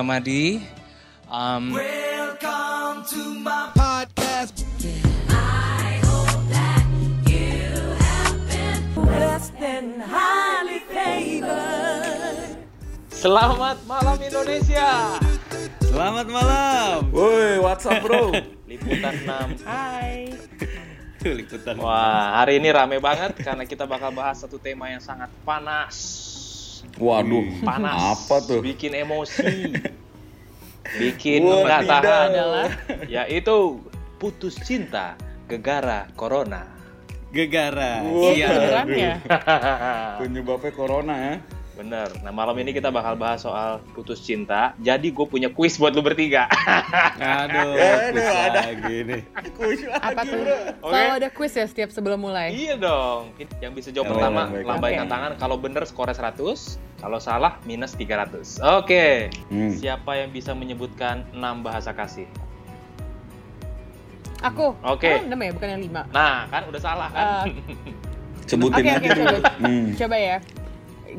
Gamadi. Um, Welcome to my podcast. Selamat malam Indonesia. Selamat malam. Woi, what's up bro? Liputan 6. Hai. Liputan. Wah, hari ini rame banget karena kita bakal bahas satu tema yang sangat panas. Waduh, Panas. apa tuh? Bikin emosi. Bikin Wah, nggak tidak. tahan. Adalah Yaitu putus cinta gegara corona. Gegara. Iya. beneran ya? Penyebabnya corona ya? Bener. Nah malam ini kita bakal bahas soal putus cinta. Jadi gue punya kuis buat lu bertiga. Aduh, Eh, aduh, ada. lagi nih. Kuis Apa lagi tuh? bro. Oke. Selalu ada quiz ya setiap sebelum mulai. iya dong. Yang bisa jawab Oh, pertama baik. lambaikan Oke. tangan. Kalau bener skornya 100. Kalau salah minus 300. Oke. Hmm. Siapa yang bisa menyebutkan 6 bahasa kasih? Aku. Oke. Oh, enam ya, bukan yang lima. Nah, kan udah salah kan? Eh, Sebutin Oke, aja oke, dulu. coba. Hmm. Coba ya.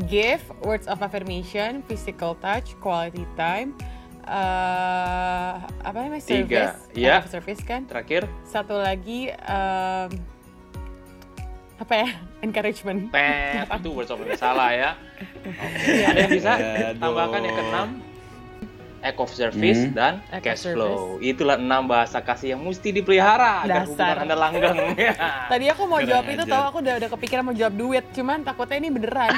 Give, words of affirmation, physical touch, quality time, eh apa namanya Tiga. service, Iya. Act of service kan. Terakhir, Satu lagi em, apa ya? Encouragement. tet itu words of salah ya. Iya. Ada yang bisa tambahkan yang keenam? Act of service Hmm. dan Act cash service. flow. Itulah enam bahasa kasih yang mesti dipelihara agar Dasar. hubungan Anda langgeng. Tadi aku mau Keren jawab itu tau, aku udah, udah kepikiran mau jawab duit, cuman takutnya ini beneran.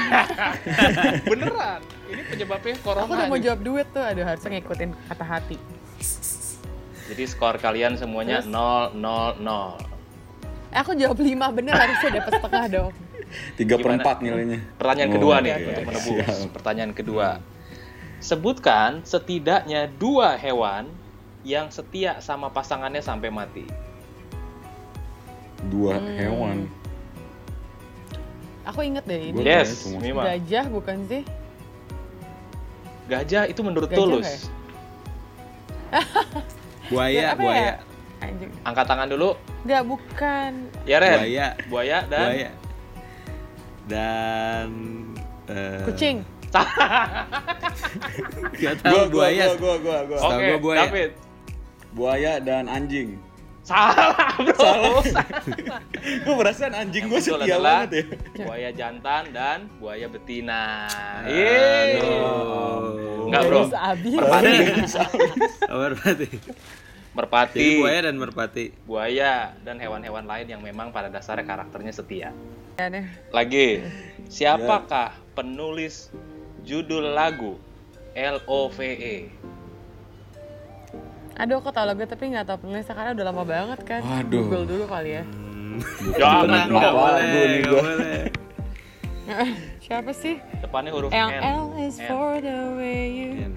Beneran. Ini penyebabnya corona. aku udah mau jawab duit tuh, aduh harusnya ngikutin kata hati. Jadi skor kalian semuanya Terus? 0 0 0. Eh, aku jawab 5 bener harusnya dapat setengah dong. Tiga per Gimana? empat nilainya. Pertanyaan Oh, kedua nih oke, untuk oke. menebus. Siap. Pertanyaan kedua. Sebutkan setidaknya dua hewan yang setia sama pasangannya sampai mati. Dua Hmm. hewan. Aku inget deh ini. Yes. Mima. Gajah bukan sih? Gajah itu menurut Gajah Tulus. nggak ya? Buaya, buaya. ya? Angkat tangan dulu. Enggak, bukan. Ya, Ren. Buaya. Buaya dan Buaya. Dan eh, Kucing. Gak tahu buaya. Gua, gua, gua, gua. Oke, gua buaya. David. Buaya dan anjing. Salah, bro. Salah. Gue perasaan anjing gue setia banget ya. buaya jantan dan buaya betina. Aduh. Enggak, bro. Nggak bisa habis. Merpati. Jadi buaya dan merpati. buaya dan hewan-hewan lain yang memang pada dasarnya karakternya setia. Aneh. Lagi, siapakah penulis judul lagu L.O.V.E? Aduh, aku tau lagu tapi nggak tau penulisnya karena udah lama banget kan. Waduh. Google dulu kali ya. Hmm. Jangan. Nggak boleh, nggak. Siapa sih? Depannya huruf Yang N. L is N. for the way you. Iya.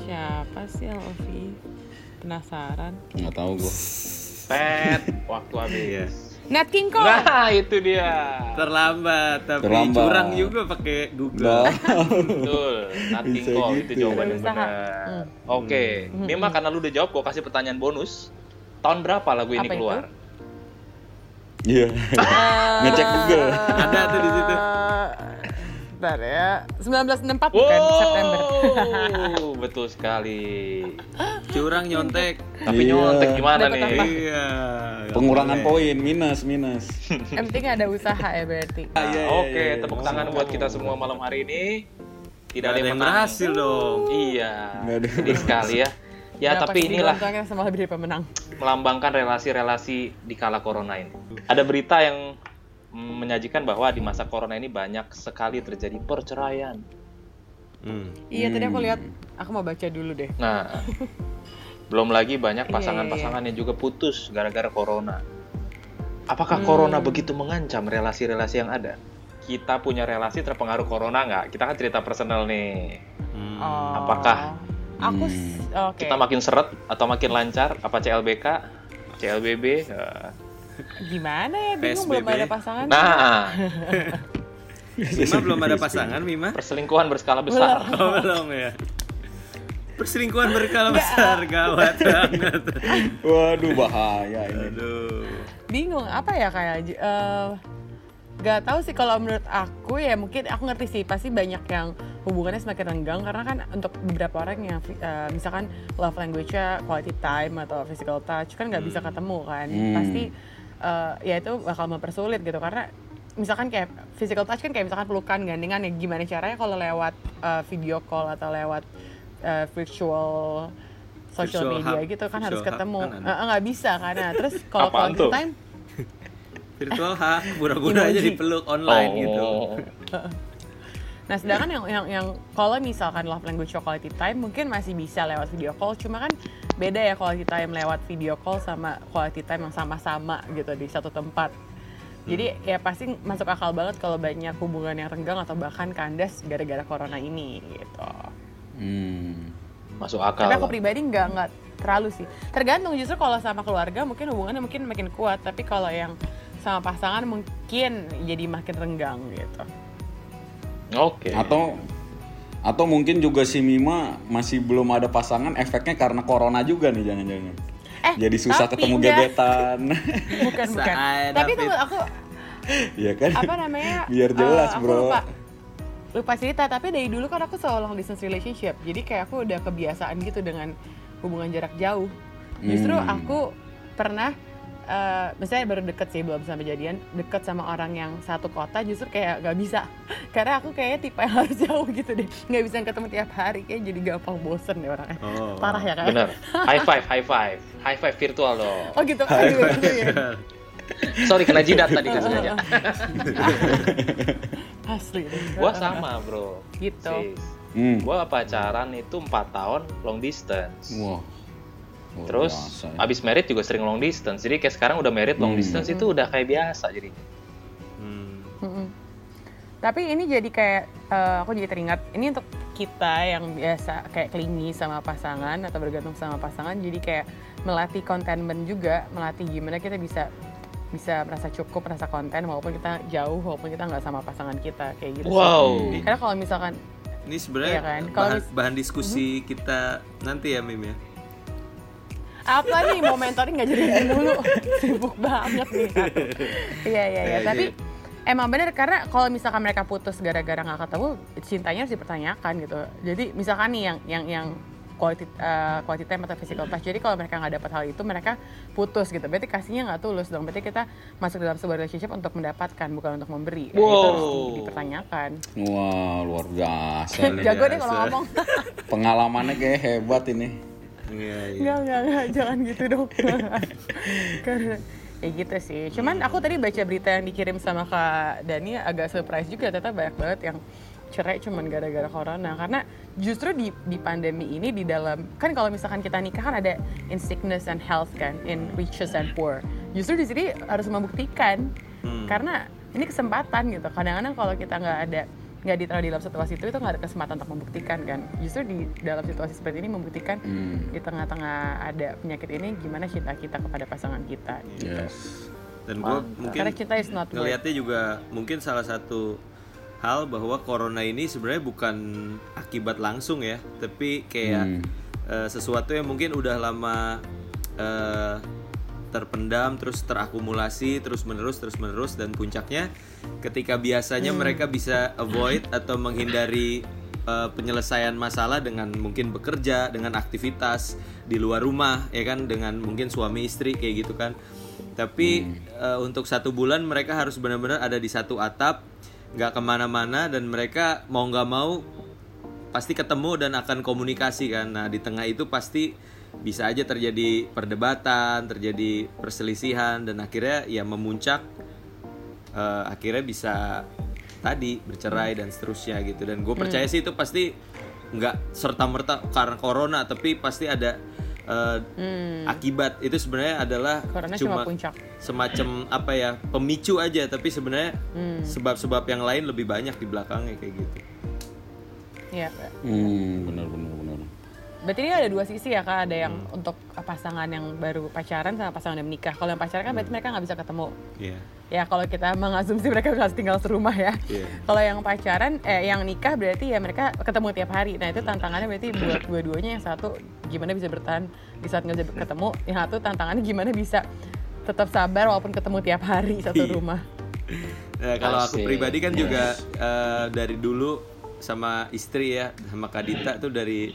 Siapa sih LOV? Penasaran. Nggak tahu gue. Pet, waktu Iya. habis. Nat King Cole. Nah, itu dia. Terlambat, tapi Terlambat. curang juga pakai Google. Nggak. Betul, nothing Bisa call gitu itu ya. jawaban yang benar. Hmm. Oke, Hmm. Mima karena lu udah jawab, gua kasih pertanyaan bonus. Tahun berapa lagu ini Apa itu? keluar? Iya. Ngecek Google. Ada tuh di situ. Bentar ya. 1964 bukan September. Wow, betul sekali. Curang nyontek. Tapi Iya. nyontek gimana Dapat nih? apa? Iya. Pengurangan boleh. poin minus minus. Yang penting ada usaha ya berarti. Nah, Iya, iya, Oke, iya. tepuk tangan buat kita semua malam hari ini. Tidak ada yang menang. berhasil dong. Iya, sedih sekali ya. Ya, Kenapa tapi inilah sama lebih dari pemenang. melambangkan relasi-relasi di kala corona ini. Ada berita yang menyajikan bahwa di masa corona ini banyak sekali terjadi perceraian. Hmm. Iya tadi aku Hmm. lihat, aku mau baca dulu deh. Nah, belum lagi banyak Iya, pasangan-pasangan yang juga putus gara-gara corona. Apakah Hmm. corona begitu mengancam relasi-relasi yang ada? Kita punya relasi terpengaruh corona nggak? Kita kan cerita personal nih. Hmm. Oh. Apakah? Aku Hmm. Kita makin seret atau makin lancar? Apa CLBK? CLBB? Gimana ya? Bingung belum PSBB. ada pasangan. Nah, Mima belum ada pasangan, Mima? perselingkuhan berskala besar. Oh, belum ya. Perselingkuhan berkala besar, gawat banget. Waduh bahaya ini. Aduh. Bingung apa ya kayak eh Gak tahu sih kalau menurut aku ya mungkin aku ngerti sih pasti banyak yang hubungannya semakin renggang karena kan untuk beberapa orang yang uh, misalkan love language-nya quality time atau physical touch kan nggak bisa ketemu kan Hmm. pasti uh, ya itu bakal mempersulit gitu. Karena misalkan kayak physical touch kan kayak misalkan pelukan gandengan ya gimana caranya kalau lewat uh, video call atau lewat uh, virtual social Virtual media hug. gitu kan harus Virtual ketemu. kan nggak bisa karena terus kalau quality time? Virtual hug, pura-pura aja dipeluk online gitu. Oh. Nah, sedangkan yang yang yang kalau misalkan love language quality time mungkin masih bisa lewat video call, cuma kan beda ya quality time lewat video call sama quality time yang sama-sama gitu di satu tempat. Jadi ya pasti masuk akal banget kalau banyak hubungan yang renggang atau bahkan kandas gara-gara corona ini gitu. Hmm. Masuk akal. Tapi aku pribadi nggak nggak terlalu sih. Tergantung justru kalau sama keluarga mungkin hubungannya mungkin makin kuat, tapi kalau yang sama pasangan mungkin jadi makin renggang gitu. Oke. Atau atau mungkin juga si Mima masih belum ada pasangan efeknya karena corona juga nih jangan-jangan. Eh, Jadi susah tapi ketemu enggak. gebetan. bukan bukan tapi tuh aku Iya kan? apa namanya Biar jelas, eh, aku Bro. lupa lupa cerita tapi dari dulu kan aku selalu long distance relationship jadi kayak aku udah kebiasaan gitu dengan hubungan jarak jauh justru Hmm. aku pernah eh misalnya baru deket sih belum sampai jadian deket sama orang yang satu kota justru kayak gak bisa karena aku kayaknya tipe yang harus jauh gitu deh nggak bisa ketemu tiap hari kayak jadi gampang bosen deh orangnya Oh. parah ya kan Bener. High five, high five. High five virtual dong. oh gitu kan gitu ya. Sorry kena jidat tadi kan sengaja. asli deh. Gua sama, Bro. Gitu. Sis. Hmm. Gua pacaran itu 4 tahun long distance. Wah. Luar Terus biasa ya. abis merit juga sering long distance. Jadi kayak sekarang udah merit long Hmm. distance itu udah kayak biasa jadi. Hmm. Tapi ini jadi kayak eh, aku jadi teringat ini untuk kita yang biasa kayak klingi sama pasangan atau bergantung sama pasangan jadi kayak melatih contentment juga melatih gimana kita bisa bisa merasa cukup merasa konten walaupun kita jauh walaupun kita nggak sama pasangan kita kayak gitu. sih. Wow. Karena kalau misalkan Ini sebenarnya Iya kan? Kalau bahan, mis- bahan diskusi kita nanti ya Mim ya. Apa nih mau mentoring nggak jadi dulu sibuk banget nih. Iya iya iya. Iya, Tapi iya. emang bener karena kalau misalkan mereka putus gara-gara nggak ketemu, cintanya harus dipertanyakan gitu. Jadi misalkan nih yang yang yang quality uh, quality time atau physical touch. Jadi kalau mereka nggak dapat hal itu, mereka putus gitu. Berarti kasihnya nggak tulus dong. Berarti kita masuk dalam sebuah relationship untuk mendapatkan bukan untuk memberi. Nah, Itu harus Wow. dipertanyakan. Wah, luar biasa. Jago deh kalau ngomong. Pengalamannya kayak hebat ini. Iya, iya. Enggak, enggak, enggak, jangan gitu dong. Karena ya gitu sih. Cuman aku tadi baca berita yang dikirim sama Kak Dani agak surprise juga ternyata banyak banget yang cerai cuman gara-gara corona karena justru di di pandemi ini di dalam kan kalau misalkan kita nikah kan ada in sickness and health kan in riches and poor justru di sini harus membuktikan Hmm. karena ini kesempatan gitu kadang-kadang kalau kita nggak ada nggak ditaruh di dalam situasi itu itu nggak ada kesempatan untuk membuktikan kan justru di dalam situasi seperti ini membuktikan Hmm. di tengah-tengah ada penyakit ini gimana cinta kita kepada pasangan kita gitu. Yes. Dan gue mungkin Karena cinta is not ngelihatnya juga mungkin salah satu hal bahwa corona ini sebenarnya bukan akibat langsung ya, tapi kayak Hmm. eh, sesuatu yang mungkin udah lama eh, terpendam terus terakumulasi terus menerus terus menerus dan puncaknya ketika biasanya mereka bisa avoid atau menghindari eh, penyelesaian masalah dengan mungkin bekerja dengan aktivitas di luar rumah ya kan dengan mungkin suami istri kayak gitu kan. Tapi eh, untuk satu bulan mereka harus benar-benar ada di satu atap nggak ke mana-mana dan mereka mau nggak mau pasti ketemu dan akan komunikasi kan. Nah, di tengah itu pasti bisa aja terjadi perdebatan, terjadi perselisihan dan akhirnya ya memuncak eh, akhirnya bisa tadi bercerai dan seterusnya gitu. Dan gue percaya sih itu pasti nggak serta merta karena corona, tapi pasti ada eh, akibat. Itu sebenarnya adalah Corona cuma cuma puncak. semacam apa ya pemicu aja, tapi sebenarnya Hmm. sebab-sebab yang lain lebih banyak di belakangnya kayak gitu. Iya. Hmm, benar benar benar. Berarti ini ada dua sisi ya kak, ada yang untuk pasangan yang baru pacaran sama pasangan yang menikah. Kalau yang pacaran kan berarti mereka nggak bisa ketemu. Iya. Ya kalau kita mengasumsi mereka harus tinggal serumah ya. Iya. Kalau yang pacaran, eh yang nikah berarti ya mereka ketemu tiap hari. Nah itu tantangannya berarti buat dua-duanya yang satu gimana bisa bertahan di saat nggak bisa ketemu, yang satu tantangannya gimana bisa tetap sabar walaupun ketemu tiap hari satu Iya. rumah. Nah, kalau aku pribadi kan juga eh, dari dulu sama istri ya sama Kadita tuh dari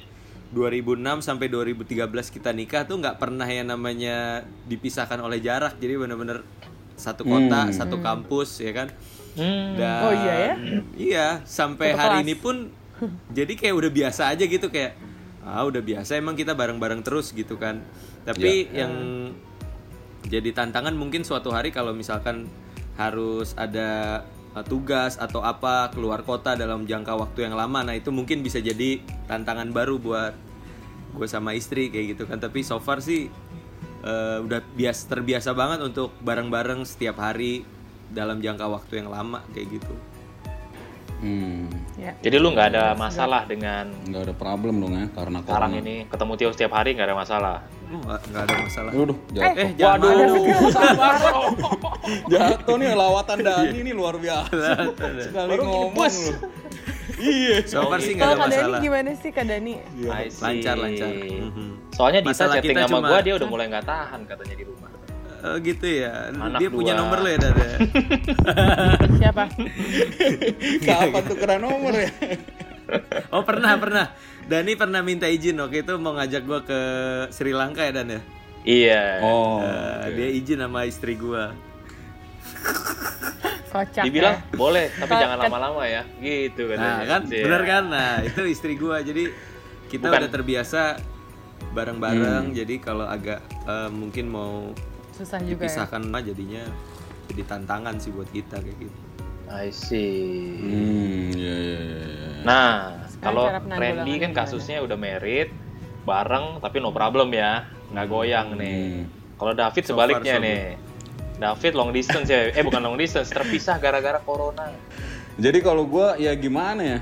2006 sampai 2013 kita nikah tuh nggak pernah yang namanya dipisahkan oleh jarak jadi bener-bener satu kota satu kampus ya kan Hmm. dan Oh, iya ya? iya sampai Satu hari kelas. ini pun jadi kayak udah biasa aja gitu kayak ah udah biasa emang kita bareng-bareng terus gitu kan tapi yang jadi tantangan mungkin suatu hari kalau misalkan harus ada tugas atau apa keluar kota dalam jangka waktu yang lama. Nah itu mungkin bisa jadi tantangan baru buat gue sama istri kayak gitu kan. Tapi so far sih uh, udah bias terbiasa banget untuk bareng-bareng setiap hari dalam jangka waktu yang lama kayak gitu Hmm, Ya. Jadi lu nggak ada masalah dengan nggak ada problem dong ya karena sekarang corona. ini ketemu Tio setiap hari nggak ada masalah. Oh, nggak ada masalah Waduh, jatuh. eh sabar dong. Jatuh nih lawatan Dani nih luar biasa. Sekali ngomong lu. Iya. so far sih nggak Kalau ada masalah gimana sih Kak Dani? I see. lancar lancar Mhm. Soalnya Dita Masalah chatting sama cuma- gua dia udah mulai nggak tahan katanya di rumah. Oh gitu ya. Anak dia punya dua. nomor lo ya, Dad? ya? Siapa? Kapan tukeran nomor ya? oh, pernah, pernah. Dani pernah minta izin waktu itu mau ngajak gua ke Sri Lanka ya, Dan ya? Iya. Oh. Eh, Dia izin sama istri gua. Kocak Dibilang ya. boleh, tapi Kan- jangan kan- lama-lama ya. Gitu katanya. Nah, kan? Iya. Bener kan? Nah, itu istri gua. Jadi kita Bukan. udah terbiasa bareng-bareng. Jadi kalau agak eh, mungkin mau Susah juga ya. dipisahkan mah jadinya jadi tantangan sih buat kita kayak gitu. I see. Hmm, iya iya iya. Nah, kalau Randy kan gimana? kasusnya udah merit, bareng tapi no problem ya, nggak goyang nih. Hmm. Kalau David So sebaliknya far, so nih. David long distance ya, eh bukan long distance, terpisah gara-gara corona. Jadi kalau gua ya gimana ya?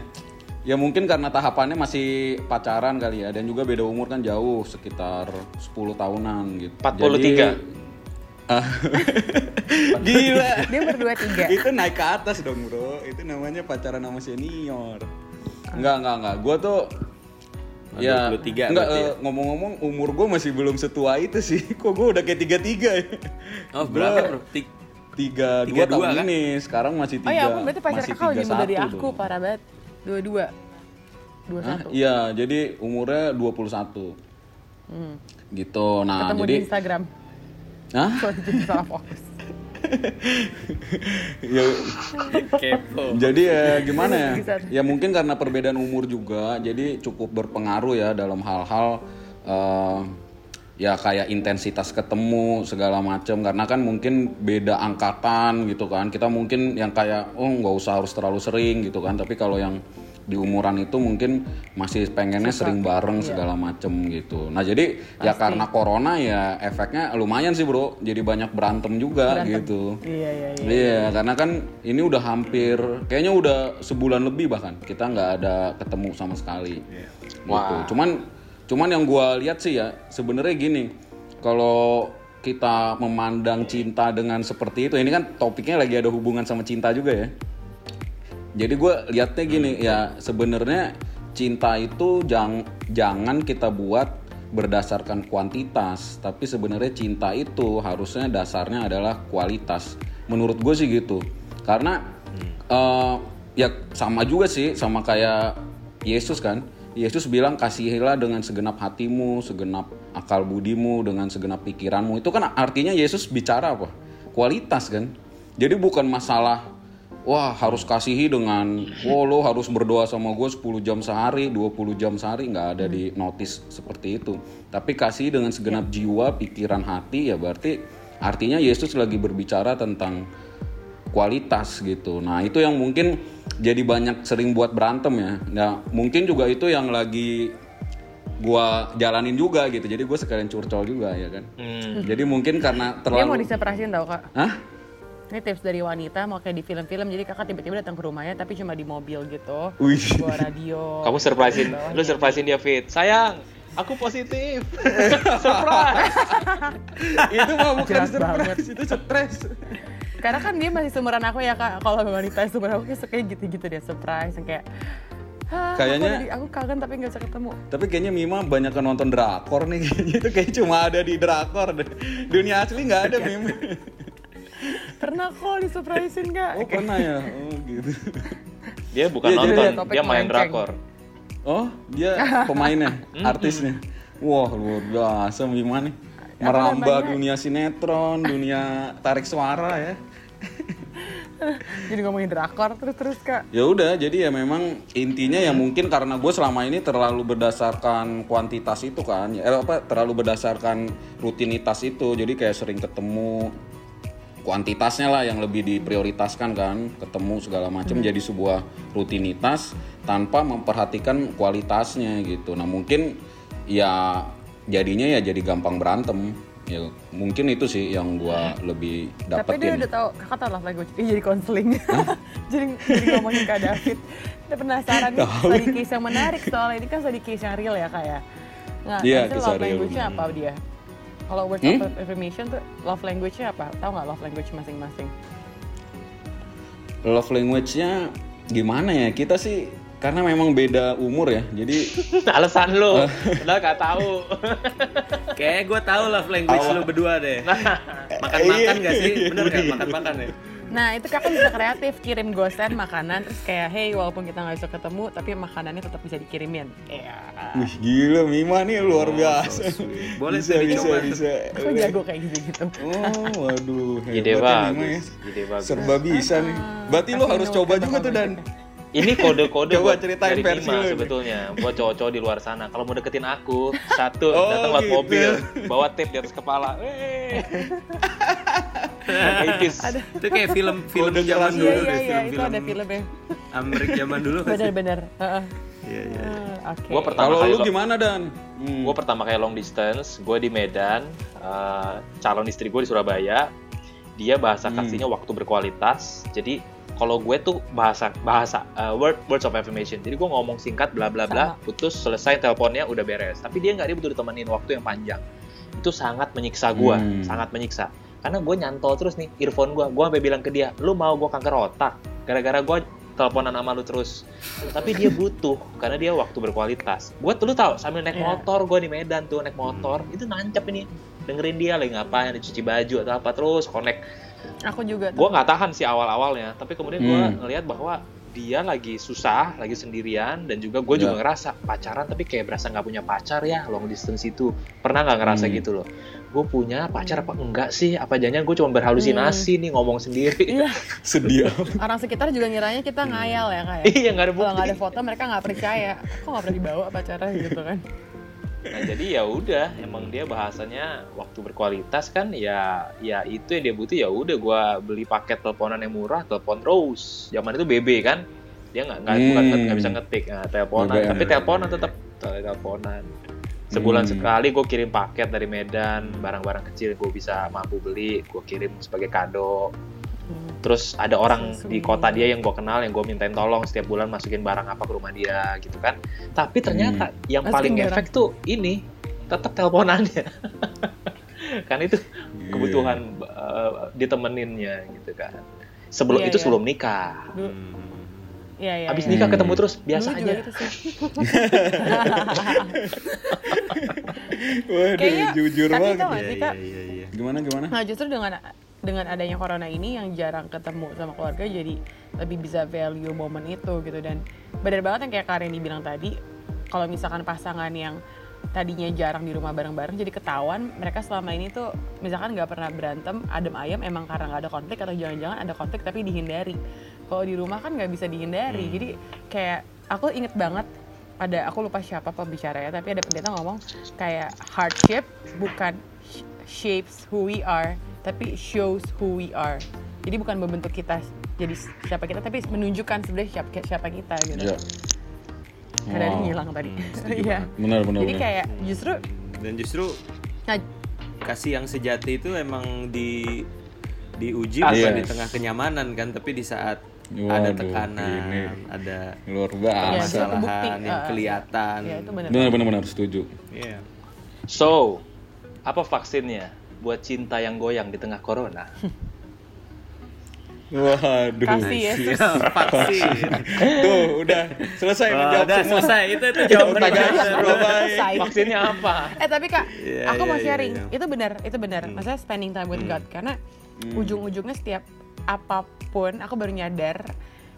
Ya mungkin karena tahapannya masih pacaran kali ya dan juga beda umur kan jauh sekitar 10 tahunan gitu. 43. Jadi-. Gila. Dia berdua tiga. itu naik ke atas dong, Bro. Itu namanya pacaran sama senior. Enggak, enggak, enggak. Gua tuh Oh, ya 23 enggak berarti eh, ya? ngomong-ngomong umur gue masih belum setua itu sih. Kok gue udah kayak tiga tiga ya? Oh, berapa, Bro? Tiga Tiga dua tahun dua, kan? ini. Sekarang masih Oh tiga. ya ampun berarti pacar masih kakak lebih muda dari 31 aku, dong. parah banget. Dua-dua. Dua Hah? satu. Iya, jadi umurnya 21. Hmm. Gitu. Nah, Ketemu jadi di Instagram. Hah? Jadi salah fokus. ya, Kepo. jadi ya gimana ya? Ya mungkin karena perbedaan umur juga, jadi cukup berpengaruh ya dalam hal-hal eh, ya kayak intensitas ketemu segala macam karena kan mungkin beda angkatan gitu kan. Kita mungkin yang kayak oh nggak usah harus terlalu sering gitu kan. Tapi kalau yang di umuran itu mungkin masih pengennya sering bareng segala macem gitu. Nah jadi ya karena corona ya efeknya lumayan sih bro. Jadi banyak berantem juga gitu. Iya iya iya. Iya, karena kan ini udah hampir, kayaknya udah sebulan lebih bahkan kita nggak ada ketemu sama sekali. Gitu. Cuman, cuman yang gua lihat sih ya, sebenarnya gini, kalau kita memandang cinta dengan seperti itu, ini kan topiknya lagi ada hubungan sama cinta juga ya. Jadi gue lihatnya gini, ya sebenarnya cinta itu jang, jangan kita buat berdasarkan kuantitas, tapi sebenarnya cinta itu harusnya dasarnya adalah kualitas. Menurut gue sih gitu, karena eh, ya sama juga sih, sama kayak Yesus kan. Yesus bilang kasihilah dengan segenap hatimu, segenap akal budimu, dengan segenap pikiranmu. Itu kan artinya Yesus bicara apa? Kualitas kan. Jadi bukan masalah wah harus kasihi dengan wah lo harus berdoa sama gue 10 jam sehari 20 jam sehari. Nggak ada di notice seperti itu. Tapi kasih dengan segenap jiwa pikiran hati ya berarti artinya Yesus lagi berbicara tentang kualitas gitu. Nah itu yang mungkin jadi banyak sering buat berantem ya. Nah mungkin juga itu yang lagi gua jalanin juga gitu. Jadi gue sekalian curcol juga ya kan? Hmm. jadi mungkin karena Dia mau terlalu diseparasin tau kak. Hah? Ini tips dari wanita mau kayak di film-film jadi kakak tiba-tiba datang ke rumahnya tapi cuma di mobil gitu. Wih. Bawa radio. Kamu surprisein, Bawahnya. lu surprisein dia Fit. Sayang, aku positif. Surprise. itu mah bukan banget. surprise itu stres Karena kan dia masih seumuran aku ya kak. Kalau wanita seumuran aku kayak kayak gitu-gitu deh surprise yang kayak. "Hah, Kayaknya- aku, aku kangen tapi nggak bisa ketemu. Tapi kayaknya Mima banyak nonton drakor nih. Kayaknya itu kayak cuma ada di drakor deh. Dunia asli nggak ada Mima. Pernah kok disurprisein kak. Oh pernah ya? Oh gitu. Dia bukan jadi nonton, dia dia main drakor. Oh, dia pemainnya, artisnya. Wah, luar biasa gimana nih? Merambah dunia sinetron, dunia tarik suara ya. Jadi ngomongin drakor terus-terus kak. Ya udah, jadi ya memang intinya ya mungkin karena gue selama ini terlalu berdasarkan kuantitas itu kan, ya, eh, apa terlalu berdasarkan rutinitas itu, jadi kayak sering ketemu kuantitasnya lah yang lebih diprioritaskan kan, ketemu segala macam jadi sebuah rutinitas tanpa memperhatikan kualitasnya gitu. Nah mungkin ya jadinya ya jadi gampang berantem. Ya mungkin itu sih yang gua lebih Tapi dia dapetin. udah tahu kakak tahu love language. Dia jadi konseling. jadi, jadi ngomongin kak David. Udah penasaran nih study case yang menarik soalnya ini kan study case yang real ya kak ya. Nah, itu kisah real, apa dia? Kalau words Hmm? of affirmation tuh love language-nya apa? Tahu nggak love language masing-masing? Love language-nya gimana ya? Kita sih karena memang beda umur ya. Jadi Alasan lu, padahal gak tahu. Kayak gue tahu love language lu berdua deh. Makan-makan gak sih? Bener gak? Makan-makan ya? Nah itu kakak bisa kreatif kirim gosen makanan terus kayak hey walaupun kita nggak bisa ketemu tapi makanannya tetap bisa dikirimin. Iya. Wih gila Mima nih luar biasa. Boleh bisa, bisa, tuh. bisa. Aku jago kayak gitu-gitu. Oh, waduh, Ide hebat ya Mima ya. bagus, ide bagus. Serba bisa nih. Berarti lo harus coba juga tuh Dan. Ini kode-kode buat ceritain dari versi nih. sebetulnya. Buat cowok-cowok di luar sana. Kalau mau deketin aku, satu Oh, datang lewat gitu. mobil, bawa tape di atas kepala. Itu kayak film film Kode zaman dulu Iya deh, iya iya itu film-film ada filmnya. Amerik zaman dulu? Bener-bener. Heeh. Iya iya. Ah, Oke. Gua pertama Kalau kali lu gimana Dan? Hmm. Gue pertama kali long distance, gue di Medan, eh, calon istri gue di Surabaya. Dia bahasa Hmm. kasihnya waktu berkualitas. Jadi kalau gue tuh bahasa bahasa eh, word words of affirmation. Jadi gue ngomong singkat bla bla bla, Sama. putus selesai teleponnya udah beres. Tapi dia nggak dia butuh ditemenin waktu yang panjang. Itu sangat menyiksa gue, Hmm. sangat menyiksa. Karena gue nyantol terus nih earphone gue. Gue sampai bilang ke dia, lu mau gue kanker otak? Gara-gara gue teleponan sama lu terus. Tapi dia butuh karena dia waktu berkualitas. Gue tuh lu tahu sambil naik Iya. motor gue di Medan tuh naik motor itu nancep ini dengerin dia lagi ngapain cuci baju atau apa terus connect. Aku juga tuh. Gue nggak tahan sih awal-awalnya, tapi kemudian gue Hmm. ngelihat bahwa dia lagi susah, lagi sendirian dan juga gue juga Ya. ngerasa pacaran tapi kayak berasa nggak punya pacar ya long distance itu pernah nggak ngerasa Hmm. gitu loh. Gue punya pacar apa enggak sih? Apa jangan gue cuma berhalusinasi nih ngomong sendiri? Iya. Sedih. Orang sekitar juga ngiranya kita ngayal ya kayak. iya nggak ada Kalau nggak bukti. ada foto mereka nggak percaya. Kok nggak pernah dibawa pacarnya gitu kan? Nah jadi ya udah, emang dia bahasanya waktu berkualitas kan ya ya itu yang dia butuh ya udah gua beli paket teleponan yang murah, telepon terus. Zaman itu BB kan, dia nggak nggak bukan Hmm. nggak bisa ngetik, nah, teleponan, BBM. tapi teleponan tetap teleponan. Sebulan Hmm. sekali gue kirim paket dari Medan, barang-barang kecil gue bisa mampu beli, gue kirim sebagai kado. Hmm. Terus ada orang So di kota dia yang gue kenal yang gue mintain tolong setiap bulan masukin barang apa ke rumah dia gitu kan. Tapi ternyata yang Masukin paling barang. efek tuh ini tetap teleponannya. kan itu kebutuhan uh, ditemeninnya gitu kan. Sebelum Iya, itu iya. sebelum nikah. Dulu, iya iya. Habis iya. nikah Hmm. ketemu terus biasa Dulu juga aja. gitu sih. Waduh, Kayaknya, jujur tapi banget. Iya sih iya kak? iya iya. Gimana gimana? Nah justru dengan dengan adanya corona ini yang jarang ketemu sama keluarga jadi lebih bisa value momen itu gitu dan benar banget yang kayak Karin dibilang tadi kalau misalkan pasangan yang tadinya jarang di rumah bareng-bareng jadi ketahuan mereka selama ini tuh misalkan nggak pernah berantem adem ayam emang karena nggak ada konflik atau jangan-jangan ada konflik tapi dihindari kalau di rumah kan nggak bisa dihindari. Jadi kayak aku inget banget ada aku lupa siapa pembicaranya tapi ada pendeta ngomong kayak hardship bukan sh- shapes who we are tapi shows who we are. Jadi bukan membentuk kita jadi siapa kita tapi menunjukkan sebenarnya siapa, siapa kita gitu. Iya. karena Wow. ngilang tadi. Setuju iya. Benar benar. jadi benar. kayak justru Dan justru nah, kasih yang sejati itu emang di diuji bukan di tengah kenyamanan kan, tapi di saat ada Waduh, tekanan, ini. ada luar biasa. permasalahan kebukti, yang uh, kelihatan. ya itu benar Benar benar benar setuju. Iya. So, apa vaksinnya buat cinta yang goyang di tengah corona? Waduh. kasih Yesus Siap, vaksin. Tuh, udah selesai Oh, menjawab udah semua. selesai itu itu jawaban. Selesai. Vaksinnya apa? Eh tapi kak, Iya, aku mau iya, sharing. iya, iya. Itu benar, itu benar. Maksudnya spending time with God karena ujung-ujungnya setiap apa pun, aku baru nyadar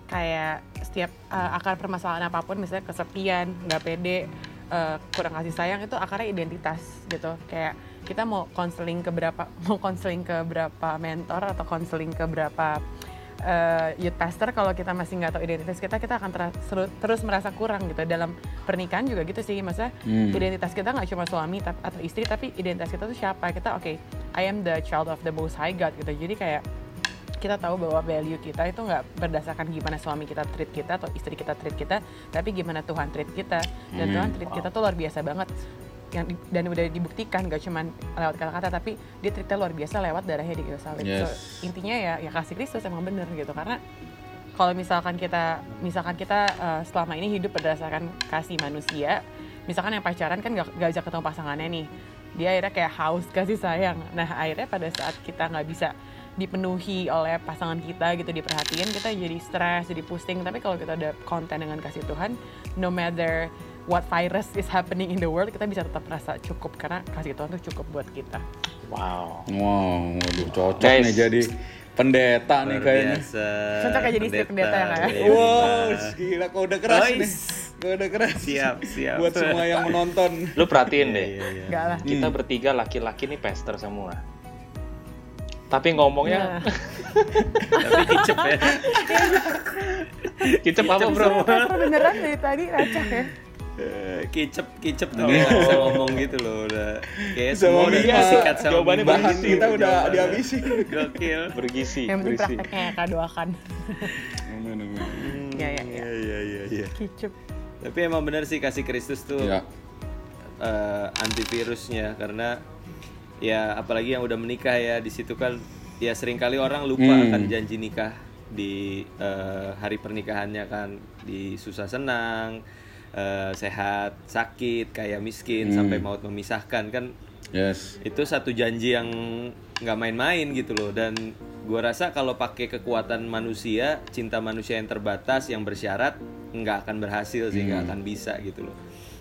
kayak setiap uh, akar permasalahan apa pun misalnya kesepian nggak pede uh, kurang kasih sayang itu akarnya identitas gitu. Kayak kita mau konseling ke berapa mau konseling ke berapa mentor atau konseling ke berapa uh, youth pastor kalau kita masih nggak tahu identitas kita kita akan ter- terus merasa kurang gitu. Dalam pernikahan juga gitu sih masa Hmm. identitas kita nggak cuma suami atau istri tapi identitas kita tuh siapa? Kita oke I am the child of the most high God gitu. Jadi kayak kita tahu bahwa value kita itu nggak berdasarkan gimana suami kita treat kita atau istri kita treat kita tapi gimana Tuhan treat kita. Dan Tuhan treat kita tuh luar biasa banget. Yang di- dan udah dibuktikan gak cuma lewat kata-kata tapi dia treatnya luar biasa lewat darahnya di Yerusalem Yes. So, intinya ya ya kasih Kristus emang bener gitu. Karena kalau misalkan kita misalkan kita uh, selama ini hidup berdasarkan kasih manusia misalkan yang pacaran kan gak, gak ajak ketemu pasangannya nih. Dia akhirnya kayak haus kasih sayang. Nah akhirnya pada saat kita nggak bisa dipenuhi oleh pasangan kita gitu diperhatiin kita jadi stres jadi pusing tapi kalau kita ada konten dengan kasih Tuhan no matter what virus is happening in the world kita bisa tetap merasa cukup karena kasih Tuhan tuh cukup buat kita Wow. Wow, waduh cocok Guys. nih jadi pendeta nih Luar kayaknya. biasa. Cocok ya jadi istri pendeta ya, Kak, ya? Iya. Wow, gila kok udah keras Guys. nih. Udah keras. Siap, siap. Buat semua yang menonton. Lu perhatiin deh. Iya, iya. enggak lah Kita bertiga laki-laki nih pester semua. Tapi ngomongnya Nah, Tapi kicep ya. kicep apa bro? Beneran dari tadi racak ya Eh, kicep kicep tuh nggak bisa ngomong gitu loh udah kayak semua udah Mia, disikat sama jawabannya. Bahan bergizi, kita udah dihabisin. gokil Bergizi, yang penting prakteknya ya kak doakan Amin, amin. ya ya ya iya iya iya iya kicep tapi emang bener sih kasih Kristus tuh Ya. eh, antivirusnya karena ya apalagi yang udah menikah ya di situ kan ya sering kali orang lupa Hmm. akan janji nikah di eh, hari pernikahannya kan di susah senang eh, sehat sakit kaya miskin Hmm. sampai maut memisahkan kan Yes. itu satu janji yang nggak main-main gitu loh dan gua rasa kalau pakai kekuatan manusia cinta manusia yang terbatas yang bersyarat nggak akan berhasil sih nggak akan bisa gitu loh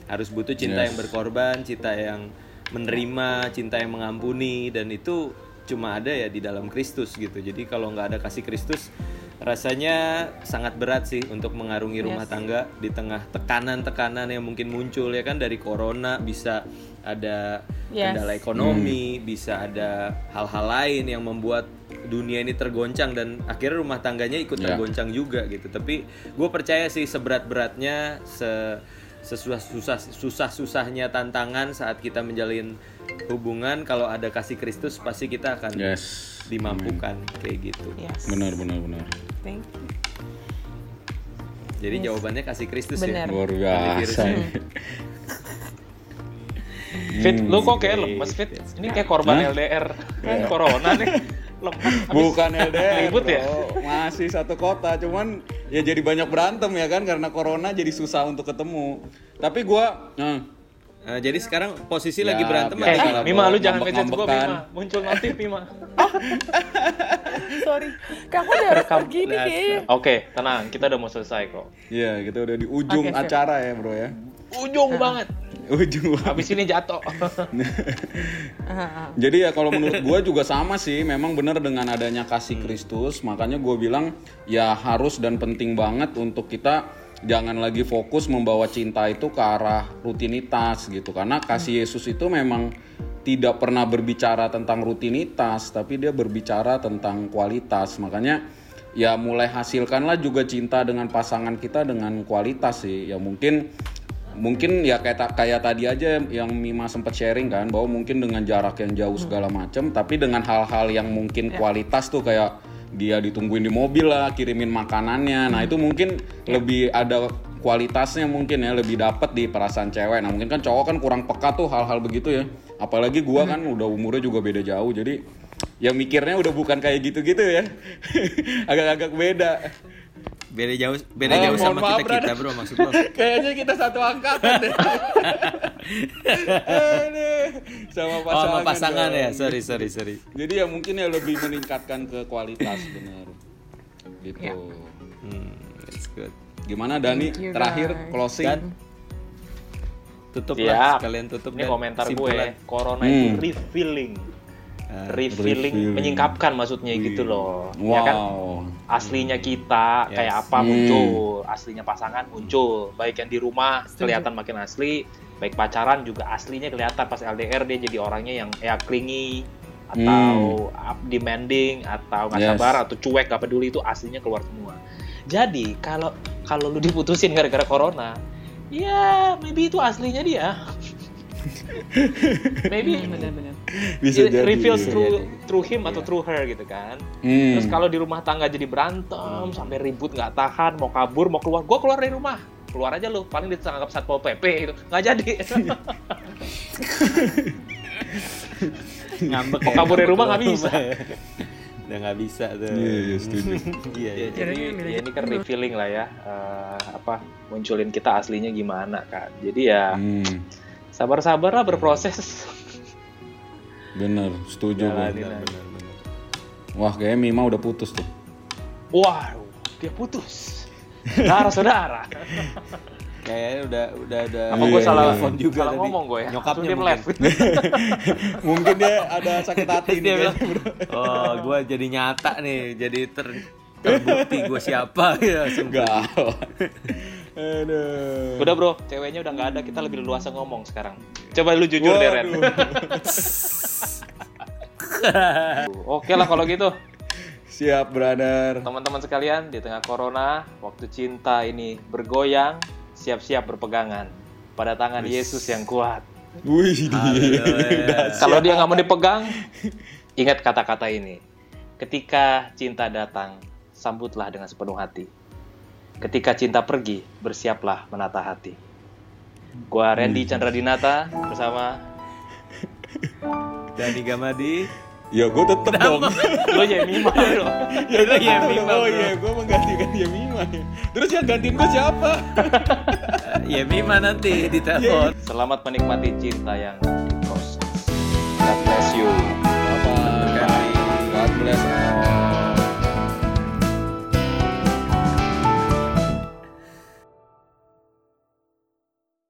harus butuh cinta Yes. yang berkorban cinta yang menerima cinta yang mengampuni dan itu cuma ada ya di dalam Kristus gitu jadi kalau nggak ada kasih Kristus rasanya sangat berat sih untuk mengarungi rumah Yes. tangga di tengah tekanan-tekanan yang mungkin muncul ya kan dari corona bisa ada Yes. kendala ekonomi, bisa ada hal-hal lain yang membuat dunia ini tergoncang dan akhirnya rumah tangganya ikut Ya. tergoncang juga gitu. Tapi gue percaya sih seberat-beratnya, se sesusah susah susahnya tantangan saat kita menjalin hubungan kalau ada kasih Kristus pasti kita akan Yes. dimampukan kayak gitu. yes Benar, benar, benar. thank you Jadi jawabannya kasih Kristus Benar. ya. Luar biasa. Antivirusnya. Fit, lu kok kayak lemes Fit? Ini kayak korban Hah? LDR corona nih Bukan LDR, Ribut ya? Masih satu kota, cuman ya jadi banyak berantem ya kan karena corona jadi susah untuk ketemu. Tapi gua, nah, Nah, jadi sekarang posisi Ya, lagi berantem Eh, biasa ada lah, Mima lu jangan ngejudge gue Ngambek-ngambekan. Mima. Muncul notif Mima. Sorry. Kak aku udah harus Rekam. pergi nih kayaknya Oke, tenang, kita udah mau selesai kok. Iya kita udah di ujung siap. acara ya bro ya. Ujung banget Ujung. Habis ini jatuh. Jadi ya kalau menurut gua juga sama sih, memang benar dengan adanya kasih Kristus, makanya gue bilang ya harus dan penting banget untuk kita jangan lagi fokus membawa cinta itu ke arah rutinitas gitu, karena kasih Yesus itu memang tidak pernah berbicara tentang rutinitas, tapi dia berbicara tentang kualitas, makanya ya mulai hasilkanlah juga cinta dengan pasangan kita dengan kualitas sih, ya mungkin mungkin ya kayak kayak tadi aja yang Mima sempat sharing kan bahwa mungkin dengan jarak yang jauh segala macam tapi dengan hal-hal yang mungkin kualitas tuh kayak dia ditungguin di mobil lah kirimin makanannya. Nah itu mungkin lebih ada kualitasnya mungkin ya lebih dapat di perasaan cewek. Nah mungkin kan cowok kan kurang peka tuh hal-hal begitu ya. Apalagi gua kan udah umurnya juga beda jauh jadi yang mikirnya udah bukan kayak gitu-gitu ya. Agak-agak beda beda jauh beda Oh, jauh sama maaf, kita kita bro maksud lo Kayaknya kita satu angkatan deh. Sama oh pasangan. sama pasangan dong. ya sorry sorry sorry Jadi ya mungkin ya lebih meningkatkan ke kualitas bener. Gitu. Ya. hmm, that's good Gimana Dani? Terakhir closing. dan tutup Ya, lah sekalian tutup Ini dan komentar gue Corona Hmm. itu revealing revealing, revealing. menyingkapkan maksudnya gitu loh. Ya kan? Wow. Aslinya kita Yes. kayak apa Hmm. muncul, aslinya pasangan muncul, baik yang di rumah kelihatan makin asli, baik pacaran juga aslinya kelihatan pas LDR dia jadi orangnya yang ya clingy atau up demanding atau nggak Hmm. Yes. sabar atau cuek gak peduli itu aslinya keluar semua. Jadi kalau kalau lu diputusin gara-gara corona, ya maybe itu aslinya dia. Maybe bener-bener Bisa it jadi. reveals Bisa through jadi. through him atau through her gitu kan. Hmm. Terus kalau di rumah tangga jadi berantem sampai ribut nggak tahan, mau kabur, mau keluar, gua keluar dari rumah. Keluar aja lu, paling ditangkap satpol PP gitu. Nggak jadi. ngambek Mau kabur dari rumah nggak bisa. ya. udah nggak bisa tuh Iya, iya, setuju. iya ya, iya. jadi ya ini kan revealing lah ya eh, apa munculin kita aslinya gimana kan. Jadi ya Hmm. Sabar-sabar lah berproses. Bener, setuju aja. benar benar Wah, kayaknya Mima udah putus tuh. Wah, dia putus. Saudara-saudara. kayaknya udah udah ada Apa gue salah, iya. telepon juga salah tadi. ngomong gue ya? nyokapnya dia mungkin. left. Mungkin dia ada sakit hati Terus dia bilang, oh gue jadi nyata nih, jadi ter terbukti gue siapa ya. langsung. Aduh. Udah bro, ceweknya udah nggak ada, kita lebih luasa ngomong sekarang. Coba lu jujur deh Ren. Oke lah kalau gitu. Siap, brother. Teman-teman sekalian, di tengah corona, waktu cinta ini bergoyang, siap-siap berpegangan pada tangan Yesus yang kuat. Wih. Kalau dia nggak mau dipegang, ingat kata-kata ini. Ketika cinta datang, sambutlah dengan sepenuh hati. Ketika cinta pergi, bersiaplah menata hati. Gua hmm. Randy Chandra Dinata bersama Dani Gamadi. Ya gue tetep dong. Lo ya Yemima ya, ya, lo. Ya lo Yemima. Oh iya, gue menggantikan Yemima. Terus yang gantiin gue siapa? Yemima nanti di telepon. Selamat menikmati cinta yang di proses. God bless you. Bye bye. God bless all.